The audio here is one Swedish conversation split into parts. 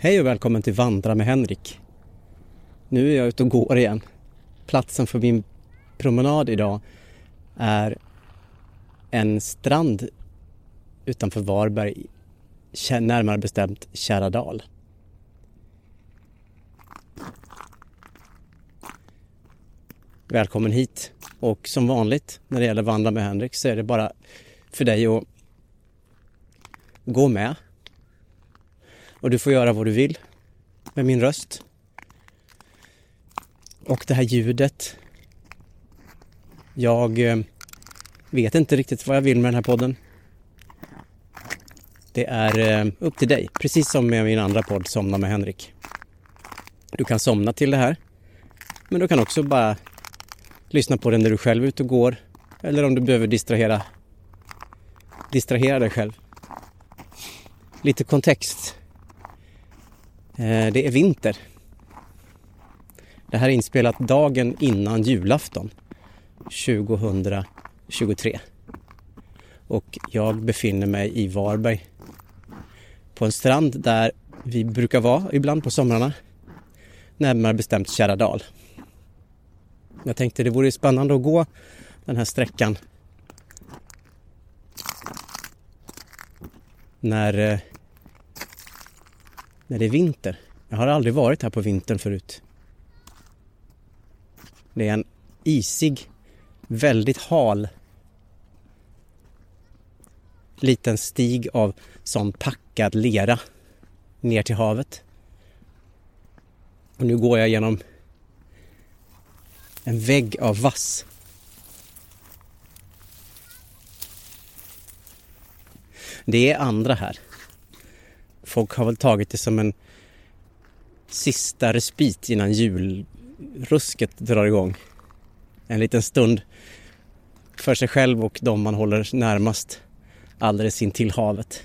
Hej och välkommen till Vandra med Henrik. Nu är jag ute och går igen. Platsen för min promenad idag är en strand utanför Varberg, närmare bestämt Kärradal. Välkommen hit och som vanligt när det gäller Vandra med Henrik så är det bara för dig att gå med och du får göra vad du vill med min röst. Och det här ljudet. Jag eh, vet inte riktigt vad jag vill med den här podden. Det är eh, upp till dig, precis som med min andra podd Somna med Henrik. Du kan somna till det här. Men du kan också bara lyssna på den när du själv är ute och går. Eller om du behöver distrahera, distrahera dig själv. Lite kontext Eh, det är vinter. Det här är inspelat dagen innan julafton 2023. Och jag befinner mig i Varberg på en strand där vi brukar vara ibland på somrarna. Närmare bestämt Kärradal. Jag tänkte det vore spännande att gå den här sträckan när eh, när det är vinter. Jag har aldrig varit här på vintern förut. Det är en isig, väldigt hal liten stig av sån packad lera ner till havet. Och nu går jag genom en vägg av vass. Det är andra här folk har väl tagit det som en sista respit innan julrusket drar igång. En liten stund för sig själv och de man håller närmast alldeles in till havet.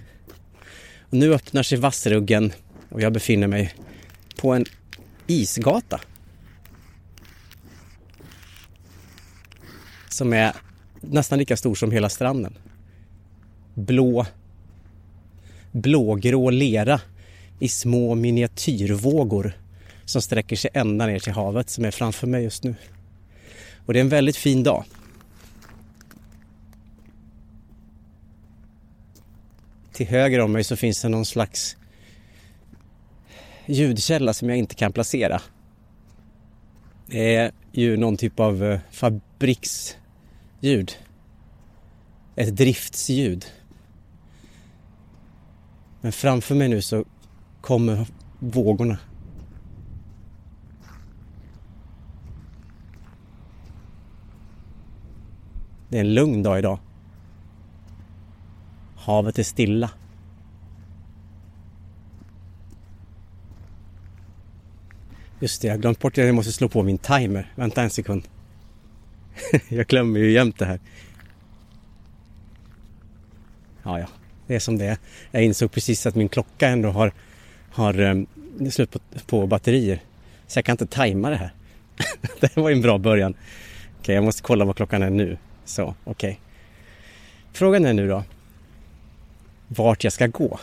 Och nu öppnar sig Vassruggen och jag befinner mig på en isgata. Som är nästan lika stor som hela stranden. Blå blågrå lera i små miniatyrvågor som sträcker sig ända ner till havet som är framför mig just nu. Och det är en väldigt fin dag. Till höger om mig så finns det någon slags ljudkälla som jag inte kan placera. Det är ju någon typ av eh, fabriksljud. Ett driftsljud. Men framför mig nu så kommer vågorna. Det är en lugn dag idag. Havet är stilla. Just det, jag har glömt bort att jag måste slå på min timer. Vänta en sekund. jag glömmer ju jämt det här. Ja, ja det är som det är. Jag insåg precis att min klocka ändå har, har um, slut på, på batterier. Så jag kan inte tajma det här. det var ju en bra början. Okej, okay, jag måste kolla vad klockan är nu. Så, okej. Okay. Frågan är nu då vart jag ska gå.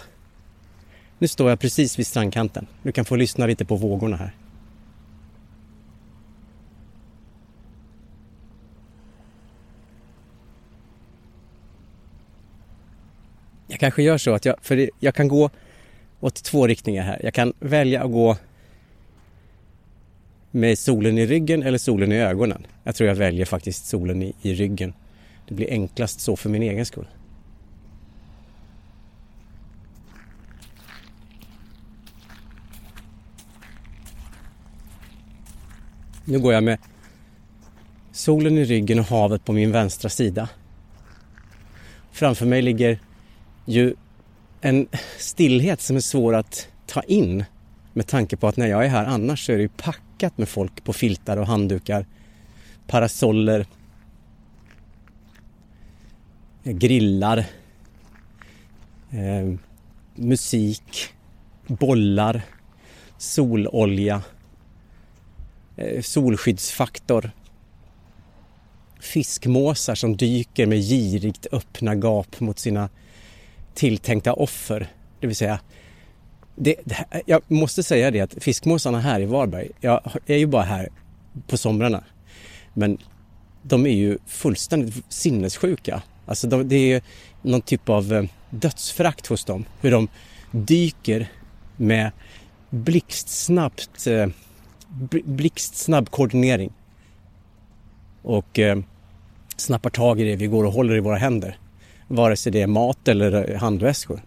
Nu står jag precis vid strandkanten. Du kan få lyssna lite på vågorna här. Jag kanske gör så att jag, för jag kan gå åt två riktningar här. Jag kan välja att gå med solen i ryggen eller solen i ögonen. Jag tror jag väljer faktiskt solen i, i ryggen. Det blir enklast så för min egen skull. Nu går jag med solen i ryggen och havet på min vänstra sida. Framför mig ligger ju en stillhet som är svår att ta in med tanke på att när jag är här annars så är det ju packat med folk på filtar och handdukar, parasoller, eh, grillar, eh, musik, bollar, sololja, eh, solskyddsfaktor, fiskmåsar som dyker med girigt öppna gap mot sina tilltänkta offer. Det vill säga, det, det, jag måste säga det att fiskmåsarna här i Varberg, jag är ju bara här på somrarna, men de är ju fullständigt sinnessjuka. Alltså de, det är någon typ av eh, dödsfrakt dödsförakt hos dem. Hur de dyker med blixtsnabbt, eh, blixtsnabb koordinering. Och eh, snappar tag i det vi går och håller i våra händer. Vare sig det är mat eller eh, handväskor.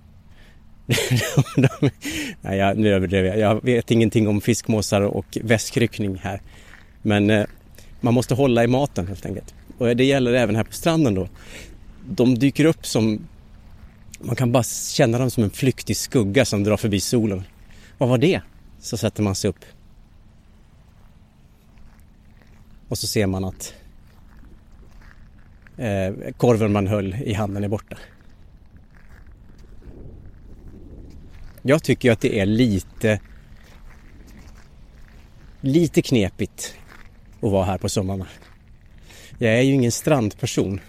Nej, jag, nu överdrev jag. Jag vet ingenting om fiskmåsar och väskryckning här. Men eh, man måste hålla i maten helt enkelt. Och det gäller även här på stranden då. De dyker upp som... Man kan bara känna dem som en flyktig skugga som drar förbi solen. Vad var det? Så sätter man sig upp. Och så ser man att Eh, korven man höll i handen är borta. Jag tycker att det är lite lite knepigt att vara här på sommarna. Jag är ju ingen strandperson.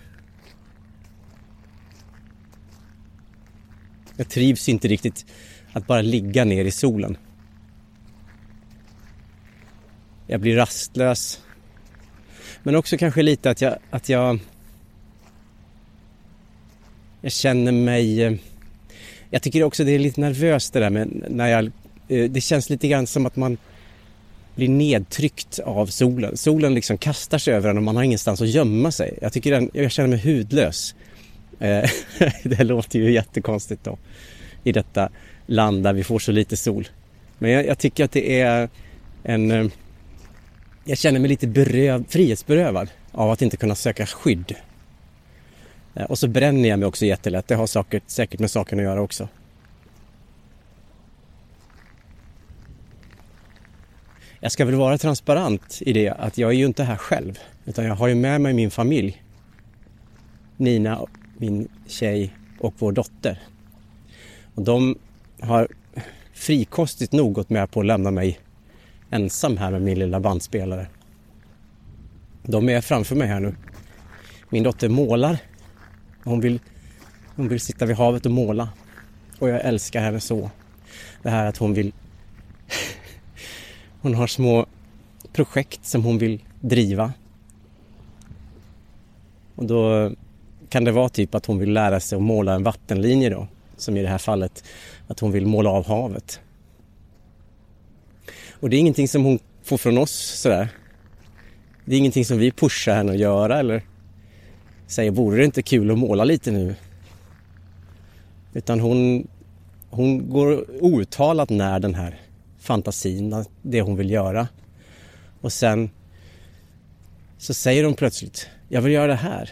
Jag trivs inte riktigt att bara ligga ner i solen. Jag blir rastlös. Men också kanske lite att jag, att jag jag känner mig... Eh, jag tycker också det är lite nervöst det där med när jag... Eh, det känns lite grann som att man blir nedtryckt av solen. Solen liksom kastar sig över en och man har ingenstans att gömma sig. Jag tycker den, jag känner mig hudlös. Eh, det låter ju jättekonstigt då i detta land där vi får så lite sol. Men jag, jag tycker att det är en... Jag känner mig lite beröv, frihetsberövad av att inte kunna söka skydd Eh, och så bränner jag mig också jättelätt. Det har saker, säkert med saken att göra också. Jag ska väl vara transparent i det att jag är ju inte här själv. Utan jag har ju med mig min familj. Nina, min tjej och vår dotter. Och de har frikostigt nog gått med på att lämna mig ensam här med min lilla bandspelare. De är framför mig här nu. Min dotter målar hon vill, hon vill sitta vid havet och måla. Och jag älskar henne så. Det här att hon vill... hon har små projekt som hon vill driva. Och då kan det vara typ att hon vill lära sig att måla en vattenlinje då. Som i det här fallet att hon vill måla av havet. Och det är ingenting som hon får från oss sådär. Det är ingenting som vi pushar henne att göra eller säger vore det inte kul att måla lite nu? Utan hon, hon går outtalat när den här fantasin, det hon vill göra. Och sen så säger hon plötsligt, jag vill göra det här.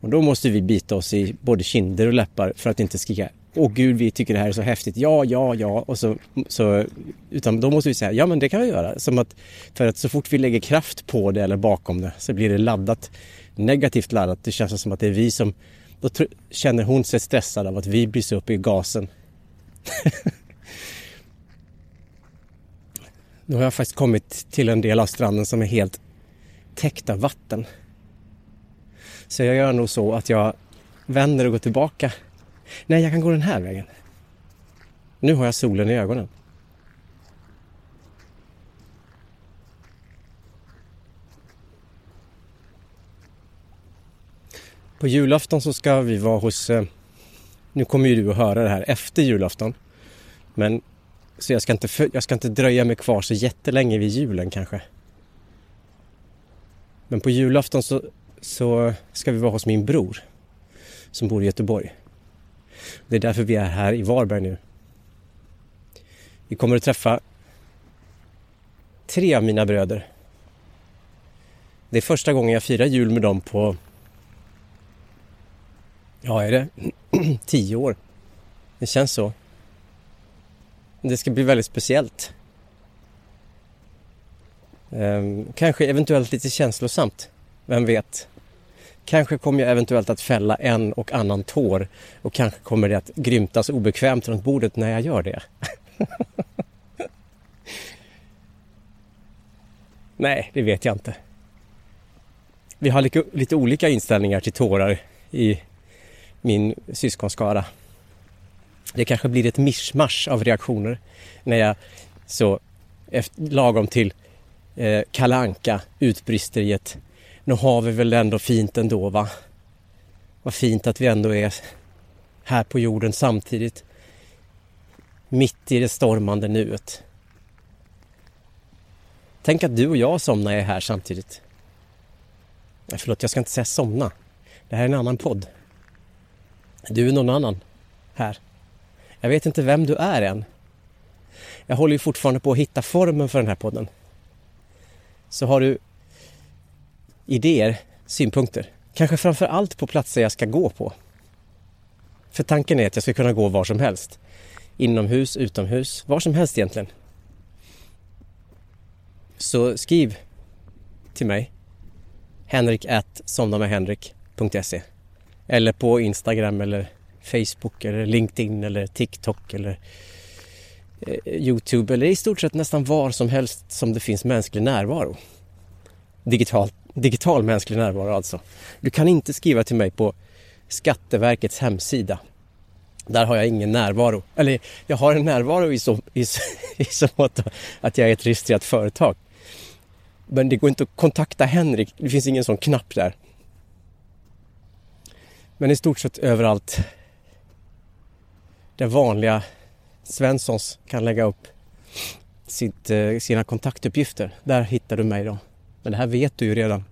Och då måste vi bita oss i både kinder och läppar för att inte skrika Åh gud, vi tycker det här är så häftigt. Ja, ja, ja. Och så, så, utan då måste vi säga, ja men det kan vi göra. Som att, för att så fort vi lägger kraft på det eller bakom det så blir det laddat, negativt laddat. Det känns som att det är vi som, då känner hon sig stressad av att vi blir upp i gasen. Nu har jag faktiskt kommit till en del av stranden som är helt täckt av vatten. Så jag gör nog så att jag vänder och går tillbaka Nej, jag kan gå den här vägen. Nu har jag solen i ögonen. På julafton så ska vi vara hos... Eh, nu kommer ju du att höra det här efter julafton. Men så jag ska inte, jag ska inte dröja mig kvar så jättelänge vid julen kanske. Men på julafton så, så ska vi vara hos min bror som bor i Göteborg. Det är därför vi är här i Varberg nu. Vi kommer att träffa tre av mina bröder. Det är första gången jag firar jul med dem på, ja är det, tio år. Det känns så. Det ska bli väldigt speciellt. Ehm, kanske eventuellt lite känslosamt. Vem vet? Kanske kommer jag eventuellt att fälla en och annan tår och kanske kommer det att grymtas obekvämt runt bordet när jag gör det. Nej, det vet jag inte. Vi har lite, lite olika inställningar till tårar i min syskonskara. Det kanske blir ett mischmasch av reaktioner när jag så efter, lagom till eh, kalanka utbrister i ett nu har vi väl ändå fint ändå va? Vad fint att vi ändå är här på jorden samtidigt. Mitt i det stormande nuet. Tänk att du och jag somnar är här samtidigt. Förlåt, jag ska inte säga somna. Det här är en annan podd. Du är någon annan här. Jag vet inte vem du är än. Jag håller ju fortfarande på att hitta formen för den här podden. Så har du idéer, synpunkter, kanske framför allt på platser jag ska gå på. För tanken är att jag ska kunna gå var som helst. Inomhus, utomhus, var som helst egentligen. Så skriv till mig. Henrik at somnamedhenrik.se Eller på Instagram eller Facebook eller LinkedIn eller TikTok eller eh, Youtube eller i stort sett nästan var som helst som det finns mänsklig närvaro. digitalt digital mänsklig närvaro alltså. Du kan inte skriva till mig på Skatteverkets hemsida. Där har jag ingen närvaro. Eller jag har en närvaro i så, i, i så mått att jag är ett registrerat företag. Men det går inte att kontakta Henrik. Det finns ingen sån knapp där. Men i stort sett överallt där vanliga Svenssons kan lägga upp sitt, eh, sina kontaktuppgifter. Där hittar du mig då. Men det här vet du ju redan.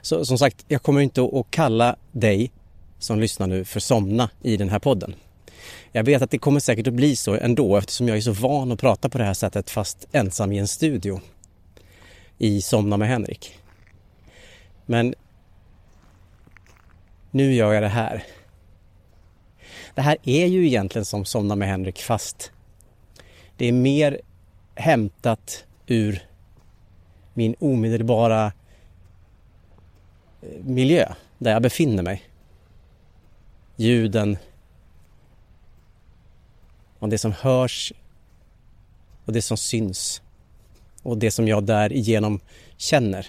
Så som sagt, jag kommer inte att kalla dig som lyssnar nu för somna i den här podden. Jag vet att det kommer säkert att bli så ändå eftersom jag är så van att prata på det här sättet fast ensam i en studio i Somna med Henrik. Men nu gör jag det här. Det här är ju egentligen som Somna med Henrik fast det är mer hämtat ur min omedelbara eh, miljö där jag befinner mig. Ljuden och det som hörs och det som syns och det som jag därigenom känner.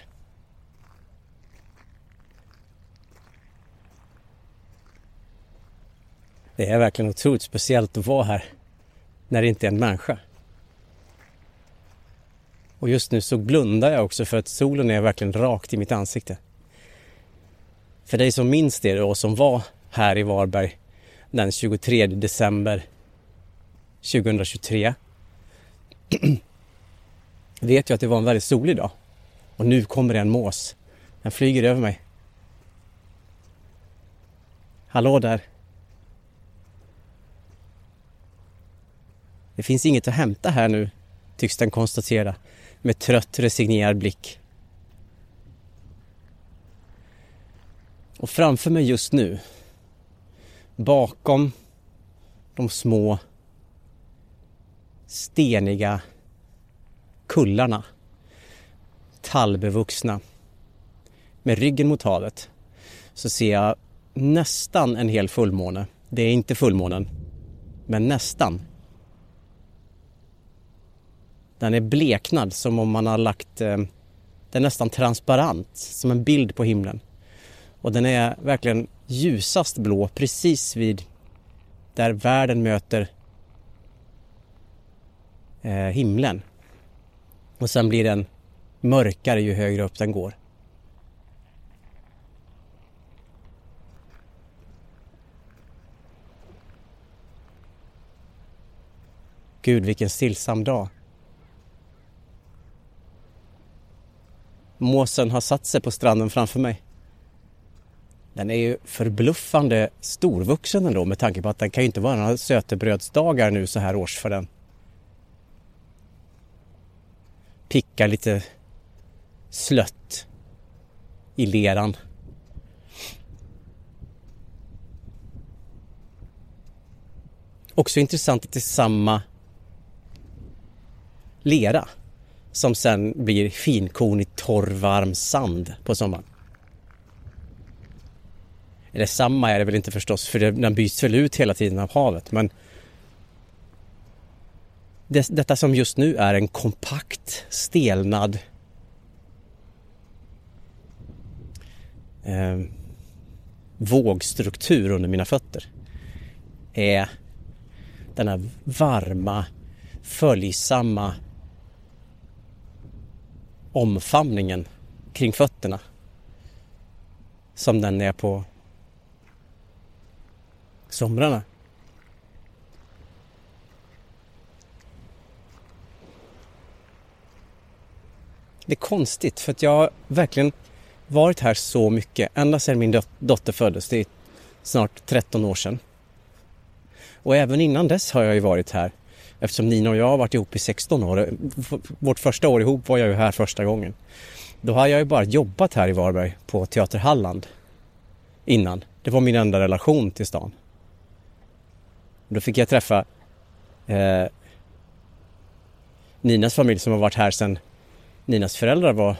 Det är verkligen otroligt speciellt att vara här när det inte är en människa. Och just nu så blundar jag också för att solen är verkligen rakt i mitt ansikte. För dig som minns det och som var här i Varberg den 23 december 2023 vet jag att det var en väldigt solig dag. Och nu kommer det en mås. Den flyger över mig. Hallå där! Det finns inget att hämta här nu, tycks den konstatera med trött resignerad blick. Och framför mig just nu, bakom de små steniga kullarna, tallbevuxna, med ryggen mot havet, så ser jag nästan en hel fullmåne. Det är inte fullmånen, men nästan. Den är bleknad som om man har lagt, eh, Den är nästan transparent som en bild på himlen. Och den är verkligen ljusast blå precis vid där världen möter eh, himlen. Och sen blir den mörkare ju högre upp den går. Gud vilken stillsam dag. Måsen har satt sig på stranden framför mig. Den är ju förbluffande storvuxen ändå med tanke på att den kan ju inte vara några sötebrödsdagar nu så här års för den. Pickar lite slött i leran. Också intressant att det är samma lera som sen blir finkornig torr varm sand på sommaren. Eller samma är det väl inte förstås för den byts väl ut hela tiden av havet men det, detta som just nu är en kompakt stelnad eh, vågstruktur under mina fötter är denna varma, följsamma omfamningen kring fötterna som den är på somrarna. Det är konstigt för att jag har verkligen varit här så mycket ända sedan min dot dotter föddes. Det är snart 13 år sedan. Och även innan dess har jag ju varit här eftersom Nina och jag har varit ihop i 16 år. Vårt första år ihop var jag ju här första gången. Då har jag ju bara jobbat här i Varberg på Teater Halland innan. Det var min enda relation till stan. Då fick jag träffa eh, Ninas familj som har varit här sedan Ninas föräldrar var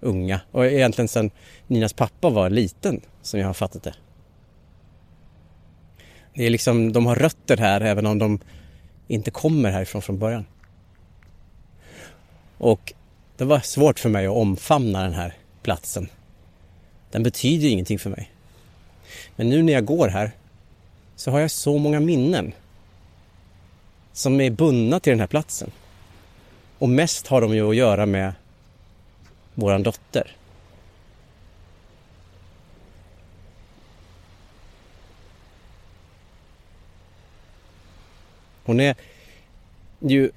unga och egentligen sedan Ninas pappa var liten som jag har fattat det. Det är liksom, de har rötter här även om de inte kommer härifrån från början. Och det var svårt för mig att omfamna den här platsen. Den betyder ingenting för mig. Men nu när jag går här så har jag så många minnen som är bundna till den här platsen. Och mest har de ju att göra med våran dotter. Hon är ju,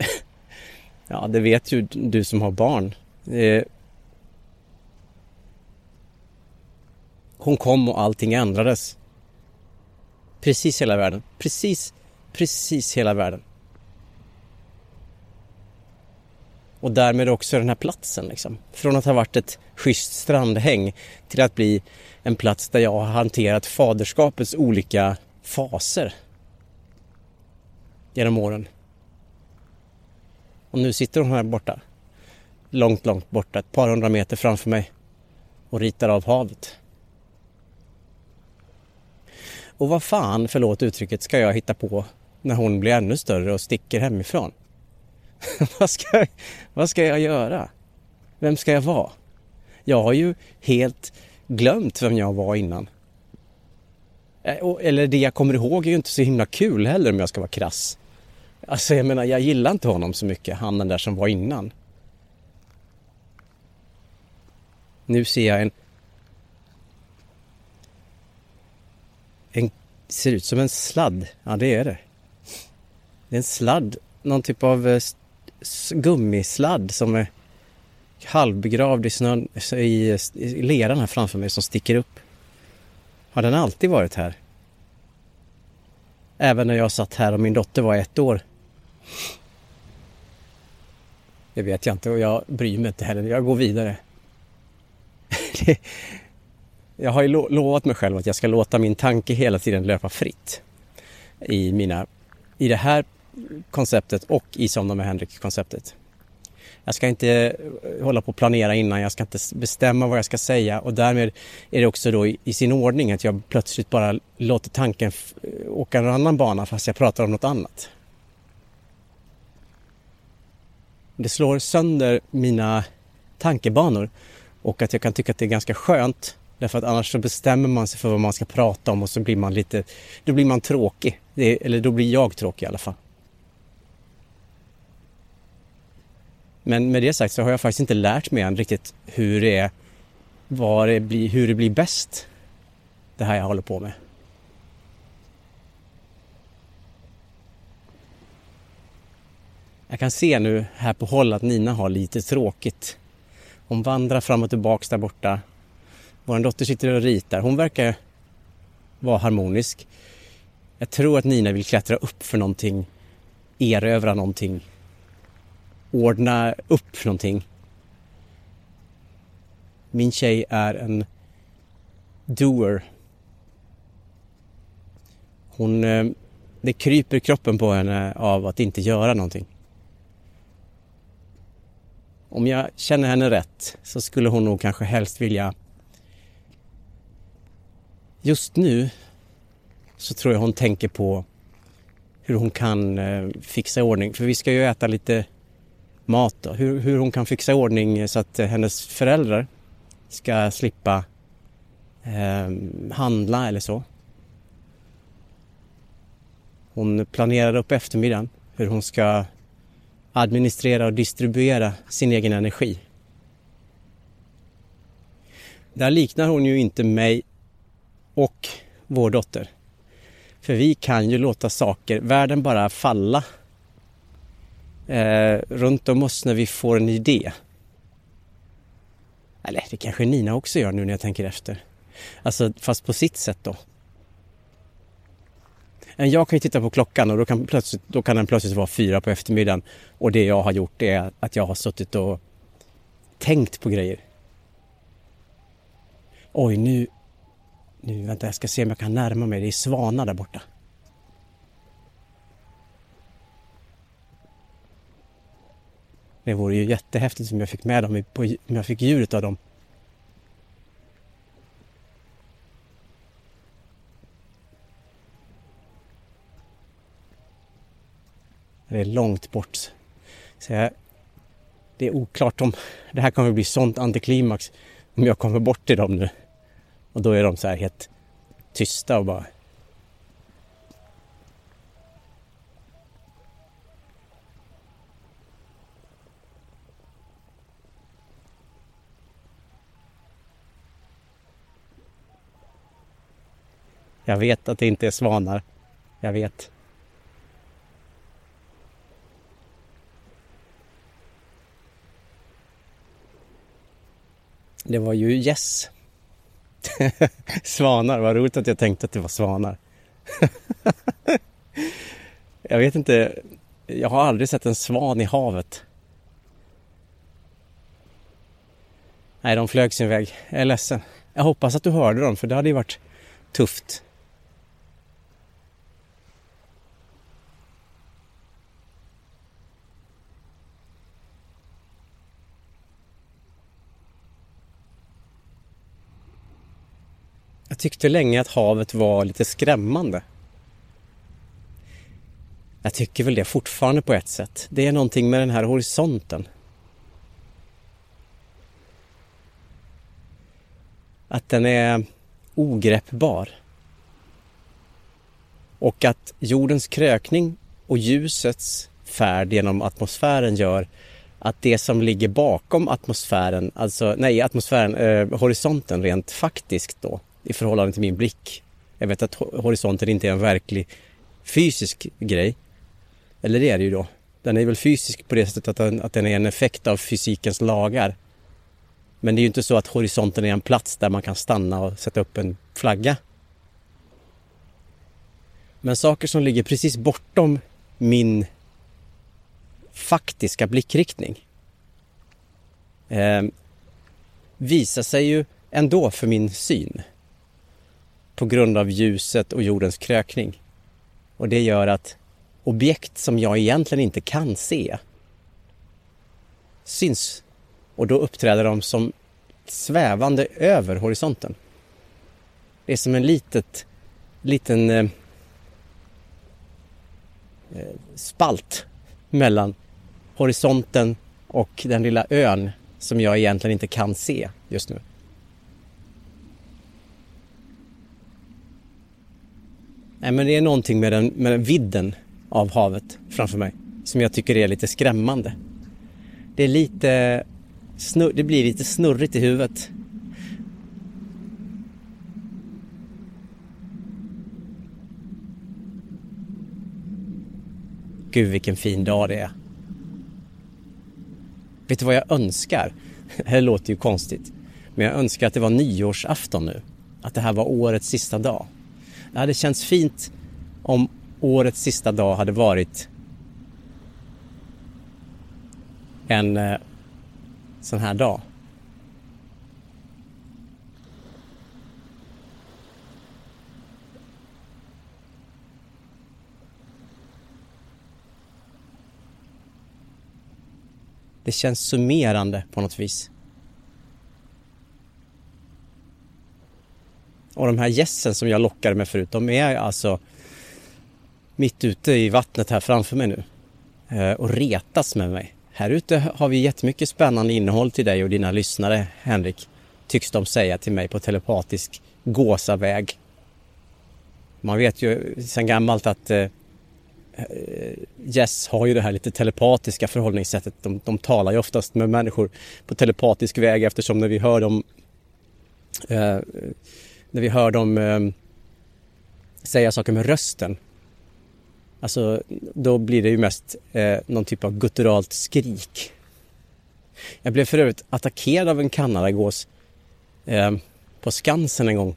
ja det vet ju du som har barn. Eh, hon kom och allting ändrades. Precis hela världen. Precis, precis hela världen. Och därmed också den här platsen liksom. Från att ha varit ett schysst strandhäng till att bli en plats där jag har hanterat faderskapets olika faser genom åren. Och nu sitter hon här borta. Långt, långt borta, ett par hundra meter framför mig och ritar av havet. Och vad fan, förlåt uttrycket, ska jag hitta på när hon blir ännu större och sticker hemifrån? vad, ska, vad ska jag göra? Vem ska jag vara? Jag har ju helt glömt vem jag var innan. Eh, eller det jag kommer ihåg är ju inte så himla kul heller om jag ska vara krass. Alltså jag menar, jag gillar inte honom så mycket, han den där som var innan. Nu ser jag en... En... Ser ut som en sladd. Ja, det är det. Det är en sladd. Någon typ av eh, gummisladd som är halvbegravd i snön, i, i leran här framför mig som sticker upp. Har den alltid varit här? Även när jag satt här och min dotter var ett år. Det vet jag inte och jag bryr mig inte heller. Jag går vidare. jag har ju lovat mig själv att jag ska låta min tanke hela tiden löpa fritt. I, mina, i det här konceptet och i Somna med Henrik-konceptet. Jag ska inte eh, hålla på och planera innan, jag ska inte bestämma vad jag ska säga och därmed är det också då i, sin ordning att jag plötsligt bara låter tanken eh, åka en annan bana fast jag pratar om något annat. Det slår sönder mina tankebanor och att jag kan tycka att det är ganska skönt därför att annars så bestämmer man sig för vad man ska prata om och så blir man lite, då blir man tråkig. Det, eller då blir jag tråkig i alla fall. Men med det sagt så har jag faktiskt inte lärt mig än riktigt hur det är, vad det blir, hur det blir bäst. Det här jag håller på med. Jag kan se nu här på håll att Nina har lite tråkigt. Hon vandrar fram och tillbaks där borta. Vår dotter sitter och ritar. Hon verkar vara harmonisk. Jag tror att Nina vill klättra upp för någonting, erövra någonting, ordna upp någonting. Min tjej är en doer. Hon, eh, det kryper kroppen på henne av att inte göra någonting. Om jag känner henne rätt så skulle hon nog kanske helst vilja Just nu så tror jag hon tänker på hur hon kan eh, fixa fixa ordning. För vi ska ju äta lite mat då. Hur, hur hon kan fixa ordning så att hennes föräldrar ska slippa eh, handla eller så. Hon planerar upp eftermiddagen hur hon ska administrera och distribuera sin egen energi. Där liknar hon ju inte mig och vår dotter. För vi kan ju låta saker, världen bara falla eh, runt om oss när vi får en idé. Eller det kanske Nina också gör nu när jag tänker efter. Alltså fast på sitt sätt då. Eh, jag kan ju titta på klockan och då kan, plötsligt, då kan den plötsligt vara fyra på eftermiddagen och det jag har gjort är att jag har suttit och tänkt på grejer. Oj, nu... Nu, vänta, jag ska se om jag kan närma mig. Det är svanar där borta. Det vore ju jättehäftigt om jag fick med dem, på, om jag fick ljudet av dem. Det är långt bort. Så jag, det är oklart om det här kommer bli sånt antiklimax om jag kommer bort till dem nu. Och då är de så här helt tysta och bara Jag vet att det inte är svanar. Jag vet. Det var ju gäss. Yes. svanar, vad roligt att jag tänkte att det var svanar. jag vet inte, jag har aldrig sett en svan i havet. Nej, de flög sin väg. Jag är ledsen. Jag hoppas att du hörde dem, för det hade ju varit tufft. Jag tyckte länge att havet var lite skrämmande. Jag tycker väl det fortfarande på ett sätt. Det är någonting med den här horisonten. Att den är ogreppbar. Och att jordens krökning och ljusets färd genom atmosfären gör att det som ligger bakom atmosfären, alltså nej, atmosfären, eh, horisonten rent faktiskt då, i förhållande till min blick. Jag vet att horisonten inte är en verklig fysisk grej. Eller det är det ju då. Den är väl fysisk på det sättet att den, att den är en effekt av fysikens lagar. Men det är ju inte så att horisonten är en plats där man kan stanna och sätta upp en flagga. Men saker som ligger precis bortom min faktiska blickriktning eh, visar sig ju ändå för min syn på grund av ljuset och jordens krökning. Och det gör att objekt som jag egentligen inte kan se syns och då uppträder de som svävande över horisonten. Det är som en litet, liten eh, eh spalt mellan horisonten och den lilla ön som jag egentligen inte kan se just nu. Nej, men det är någonting med den, med den vidden av havet framför mig som jag tycker är lite skrämmande. Det är lite Snur, det blir lite snurrigt i huvudet. Gud vilken fin dag det är. Vet du vad jag önskar? Det här låter ju konstigt. Men jag önskar att det var nyårsafton nu. Att det här var årets sista dag. Det hade känts fint om årets sista dag hade varit en eh, sån här dag. Det känns summerande på något vis. Och de här gässen som jag lockade med förut, de är alltså mitt ute i vattnet här framför mig nu eh, och retas med mig. Här ute har vi jättemycket spännande innehåll till dig och dina lyssnare, Henrik, tycks de säga till mig på telepatisk gåsaväg. Man vet ju sedan gammalt att eh, eh Yes har ju det här lite telepatiska förhållningssättet. De, de talar ju oftast med människor på telepatisk väg eftersom när vi hör dem eh, när vi hör dem eh, säga saker med rösten Alltså, då blir det ju mest eh, någon typ av gutturalt skrik. Jag blev för övrigt attackerad av en kanadagås eh, på Skansen en gång.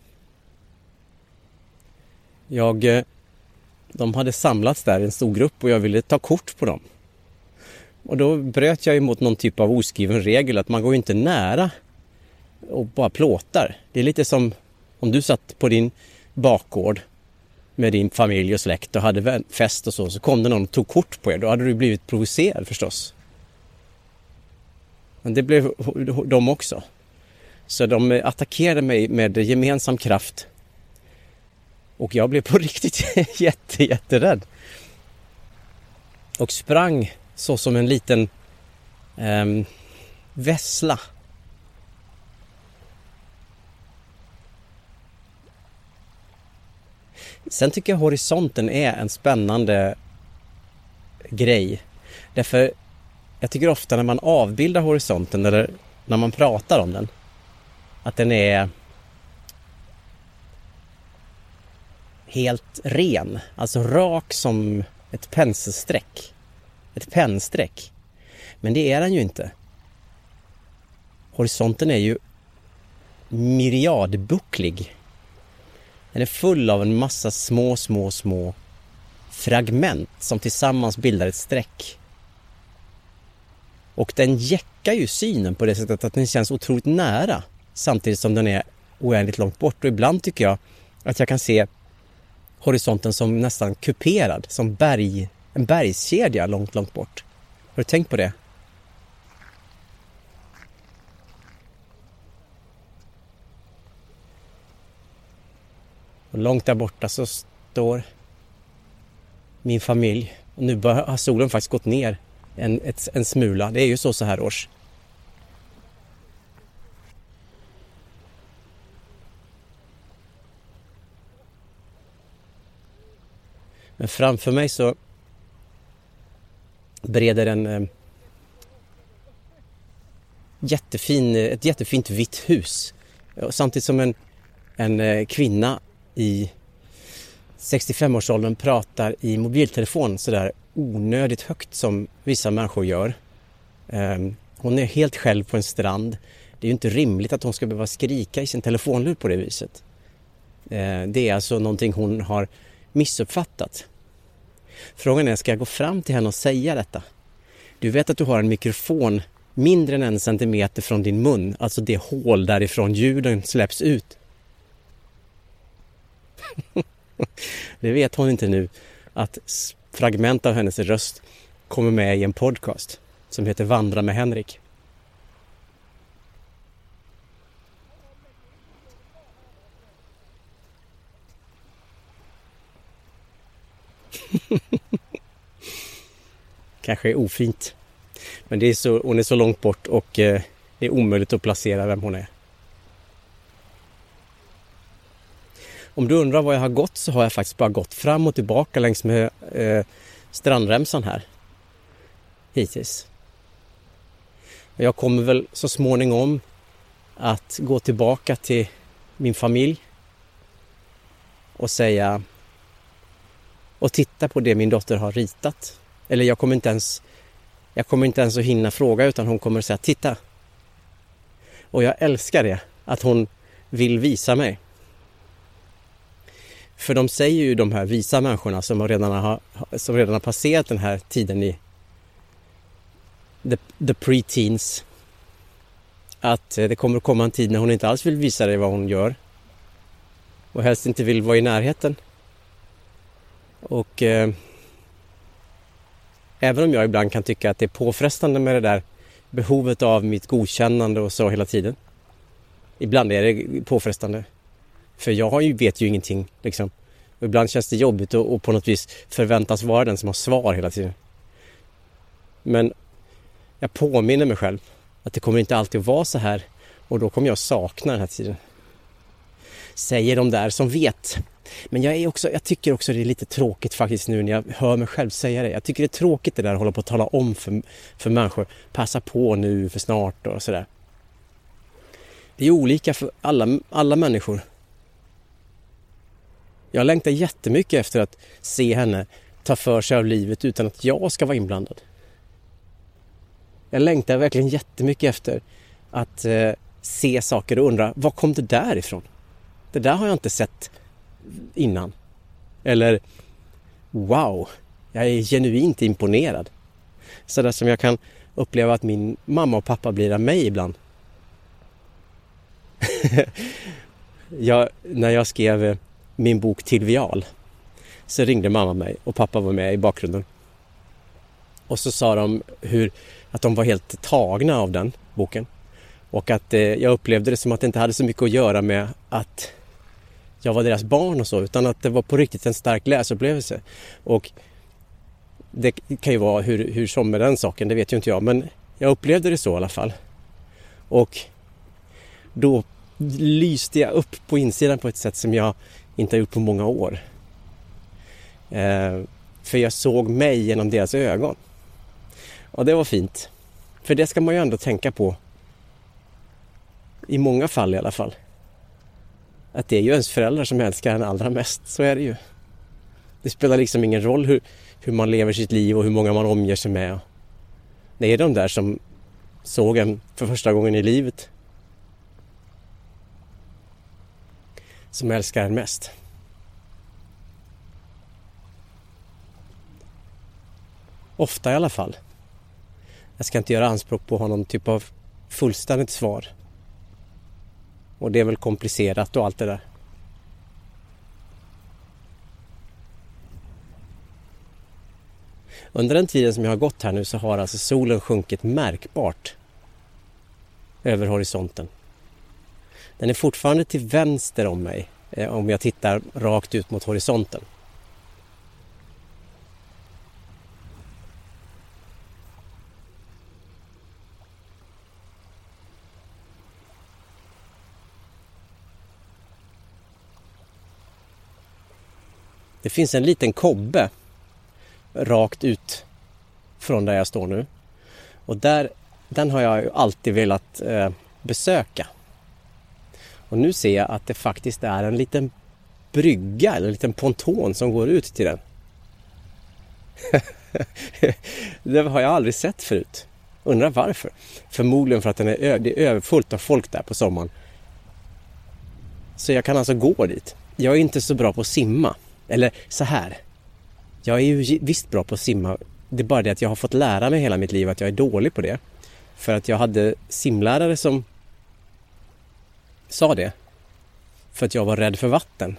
Jag, eh, de hade samlats där, en stor grupp, och jag ville ta kort på dem. Och då bröt jag emot någon typ av oskriven regel att man går inte nära och bara plåtar. Det är lite som om du satt på din bakgård med din familj och släkt och hade fest och så, så kom det någon och tog kort på er. Då hade du blivit provocerad förstås. Men det blev de också. Så de attackerade mig med gemensam kraft. Och jag blev på riktigt jätte, jätterädd. Och sprang så som en liten um, vessla Sen tycker jag horisonten är en spännande grej. Därför jag tycker ofta när man avbildar horisonten eller när man pratar om den att den är helt ren, alltså rak som ett penselsträck. Ett pennsträck. Men det är den ju inte. Horisonten är ju myriadbucklig den är full av en massa små, små, små fragment som tillsammans bildar ett streck. Och den jäckar ju synen på det sättet att den känns otroligt nära samtidigt som den är oändligt långt bort. Och ibland tycker jag att jag kan se horisonten som nästan kuperad, som berg, en bergskedja långt, långt bort. Har du tänkt på det? Och långt där borta så står min familj. Och nu har solen faktiskt gått ner en, ett, en smula. Det är ju så så här års. Men framför mig så breder en eh, jättefin, ett jättefint vitt hus. Samtidigt som en, en eh, kvinna i 65-årsåldern pratar i mobiltelefon sådär onödigt högt som vissa människor gör. Ehm, hon är helt själv på en strand. Det är ju inte rimligt att hon ska behöva skrika i sin telefonlur på det viset. Ehm, det är alltså någonting hon har missuppfattat. Frågan är, ska jag gå fram till henne och säga detta? Du vet att du har en mikrofon mindre än en centimeter från din mun, alltså det hål därifrån ljuden släpps ut. det vet hon inte nu att fragment av hennes röst kommer med i en podcast som heter Vandra med Henrik. Kanske är ofint. Men det är så, hon är så långt bort och eh, det är omöjligt att placera vem hon är. Om du undrar var jag har gått så har jag faktiskt bara gått fram och tillbaka längs med eh, strandremsan här. Hittills. Jag kommer väl så småningom att gå tillbaka till min familj och säga och titta på det min dotter har ritat. Eller jag kommer inte ens Jag kommer inte ens att hinna fråga utan hon kommer att säga titta. Och jag älskar det, att hon vill visa mig. För de säger ju de här visa människorna som redan har, som redan har passerat den här tiden i the, the pre-teens att eh, det kommer att komma en tid när hon inte alls vill visa dig vad hon gör och helst inte vill vara i närheten. Och eh, även om jag ibland kan tycka att det är påfrestande med det där behovet av mitt godkännande och så hela tiden. Ibland är det påfrestande. För jag vet ju ingenting liksom. Och ibland känns det jobbigt och, och på något vis förväntas vara den som har svar hela tiden. Men jag påminner mig själv att det kommer inte alltid att vara så här och då kommer jag sakna den här tiden. Säger de där som vet. Men jag, är också, jag tycker också det är lite tråkigt faktiskt nu när jag hör mig själv säga det. Jag tycker det är tråkigt det där att hålla på att tala om för, för människor. Passa på nu för snart och sådär. Det är olika för alla, alla människor. Jag längtar jättemycket efter att se henne ta för sig av livet utan att jag ska vara inblandad. Jag längtar verkligen jättemycket efter att eh, se saker och undra, var kom det där ifrån? Det där har jag inte sett innan. Eller, wow, jag är genuint imponerad. Så där som jag kan uppleva att min mamma och pappa blir av mig ibland. jag, när jag skrev eh, min bok Tilvial så ringde mamma mig och pappa var med i bakgrunden. Och så sa de hur, att de var helt tagna av den boken. Och att eh, jag upplevde det som att det inte hade så mycket att göra med att jag var deras barn och så, utan att det var på riktigt en stark läsupplevelse. Och det kan ju vara hur, hur som med den saken, det vet ju inte jag, men jag upplevde det så i alla fall. Och då lyste jag upp på insidan på ett sätt som jag inte har gjort på många år. Eh, för jag såg mig genom deras ögon. Och det var fint. För det ska man ju ändå tänka på. I många fall i alla fall. Att det är ju ens föräldrar som älskar en allra mest. Så är det ju. Det spelar liksom ingen roll hur, hur man lever sitt liv och hur många man omger sig med. Det är de där som såg en för första gången i livet. Som älskar en mest. Ofta i alla fall. Jag ska inte göra anspråk på att ha någon typ av fullständigt svar. Och det är väl komplicerat och allt det där. Under den tiden som jag har gått här nu så har alltså solen sjunkit märkbart över horisonten. Den är fortfarande till vänster om mig eh, om jag tittar rakt ut mot horisonten. Det finns en liten kobbe rakt ut från där jag står nu. Och där, den har jag alltid velat eh, besöka. Och nu ser jag att det faktiskt är en liten brygga eller en liten ponton som går ut till den. det har jag aldrig sett förut. Undrar varför? Förmodligen för att den är, det är överfullt av folk där på sommaren. Så jag kan alltså gå dit. Jag är inte så bra på att simma. Eller så här. Jag är ju visst bra på att simma. Det är bara det att jag har fått lära mig hela mitt liv att jag är dålig på det. För att jag hade simlärare som sa det. För att jag var rädd för vatten.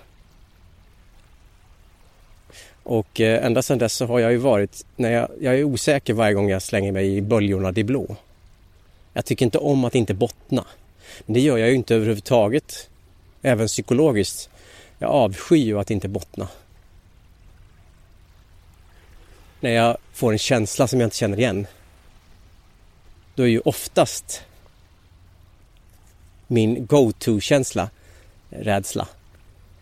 Och eh, ända sedan dess så har jag ju varit, när jag, jag är osäker varje gång jag slänger mig i böljorna det blå. Jag tycker inte om att inte bottna. Men det gör jag ju inte överhuvudtaget. Även psykologiskt. Jag avskyr ju att inte bottna. När jag får en känsla som jag inte känner igen. Då är ju oftast min go-to-känsla rädsla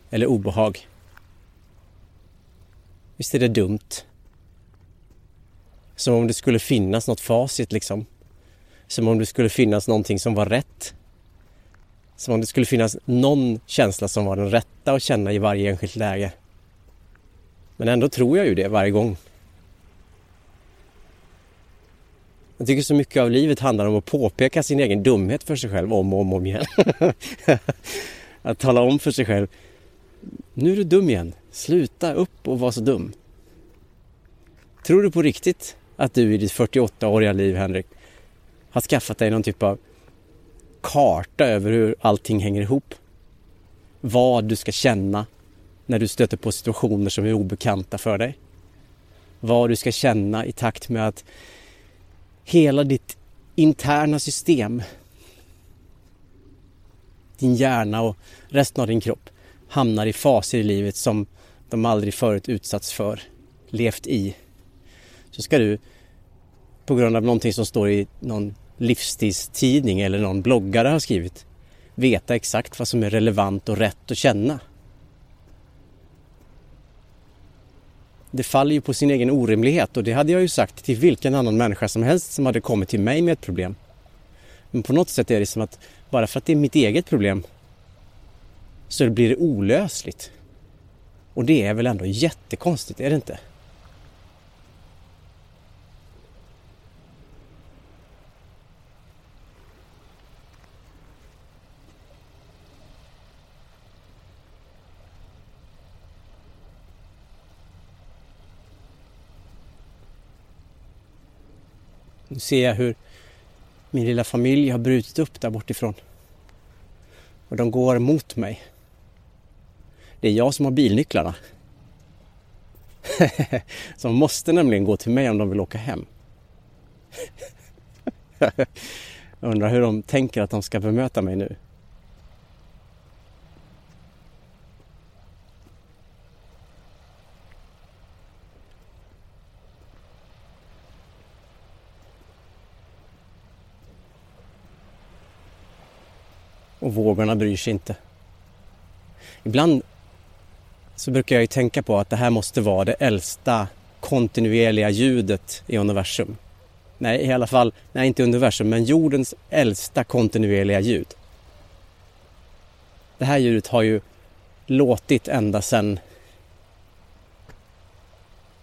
eller obehag. Visst är det dumt? Som om det skulle finnas något facit liksom. Som om det skulle finnas någonting som var rätt som om det skulle finnas någon känsla som var den rätta att känna i varje enskilt läge. Men ändå tror jag ju det varje gång. Jag tycker så mycket av livet handlar om att påpeka sin egen dumhet för sig själv om och om, om igen. att tala om för sig själv, nu är du dum igen. Sluta upp och vara så dum. Tror du på riktigt att du i ditt 48-åriga liv, Henrik, har skaffat dig någon typ av karta över hur allting hänger ihop? Vad du ska känna när du stöter på situationer som är obekanta för dig? Vad du ska känna i takt med att hela ditt interna system, din hjärna och resten av din kropp hamnar i faser i livet som de aldrig förut utsatts för, levt i. Så ska du på grund av någonting som står i någon livsstilstidning eller någon bloggare har skrivit veta exakt vad som är relevant och rätt att känna. Det faller ju på sin egen orimlighet och det hade jag ju sagt till vilken annan människa som helst som hade kommit till mig med ett problem. Men på något sätt är det som att bara för att det är mitt eget problem så blir det olösligt. Och det är väl ändå jättekonstigt, är det inte? Nu ser jag hur min lilla familj har brutit upp där bortifrån. Och de går mot mig. Det är jag som har bilnycklarna. De måste nämligen gå till mig om de vill åka hem. Jag undrar hur de tänker att de ska bemöta mig nu. Och vågorna bryr sig inte. Ibland så brukar jag ju tänka på att det här måste vara det äldsta kontinuerliga ljudet i universum. Nej, i alla fall, nej inte universum, men jordens äldsta kontinuerliga ljud. Det här ljudet har ju låtit ända sedan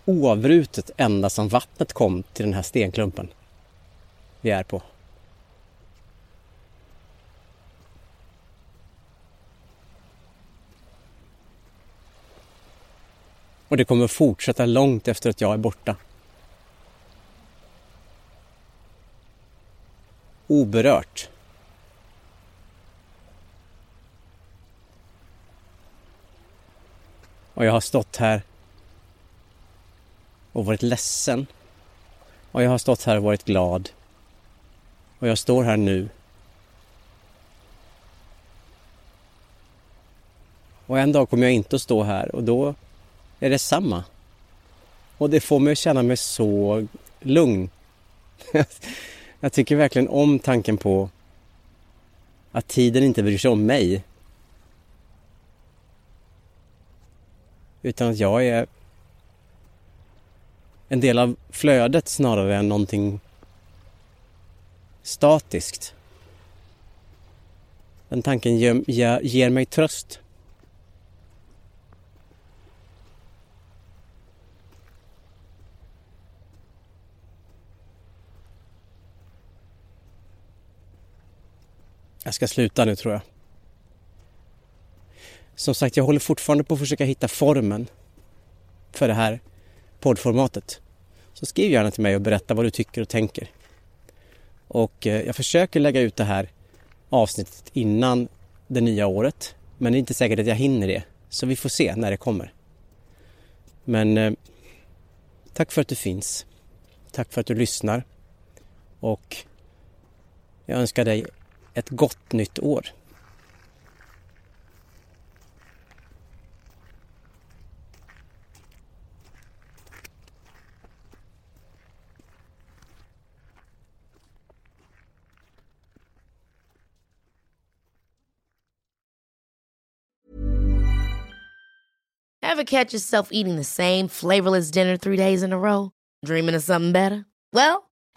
oavbrutet ända sedan vattnet kom till den här stenklumpen vi är på. Och det kommer fortsätta långt efter att jag är borta. Oberört. Och jag har stått här och varit ledsen. Och jag har stått här och varit glad. Och jag står här nu. Och en dag kommer jag inte att stå här och då är det samma. Och det får mig att känna mig så lugn. Jag tycker verkligen om tanken på att tiden inte bryr sig om mig. Utan att jag är en del av flödet snarare än någonting statiskt. Den tanken ger, ger mig tröst. Jag ska sluta nu tror jag. Som sagt, jag håller fortfarande på att försöka hitta formen för det här poddformatet. Så skriv gärna till mig och berätta vad du tycker och tänker. Och eh, jag försöker lägga ut det här avsnittet innan det nya året. Men det är inte säkert att jag hinner det. Så vi får se när det kommer. Men eh, tack för att du finns. Tack för att du lyssnar. Och jag önskar dig ett gott nytt år. Ever catch yourself eating the same flavorless dinner three days in a row? Dreaming of something better? Well,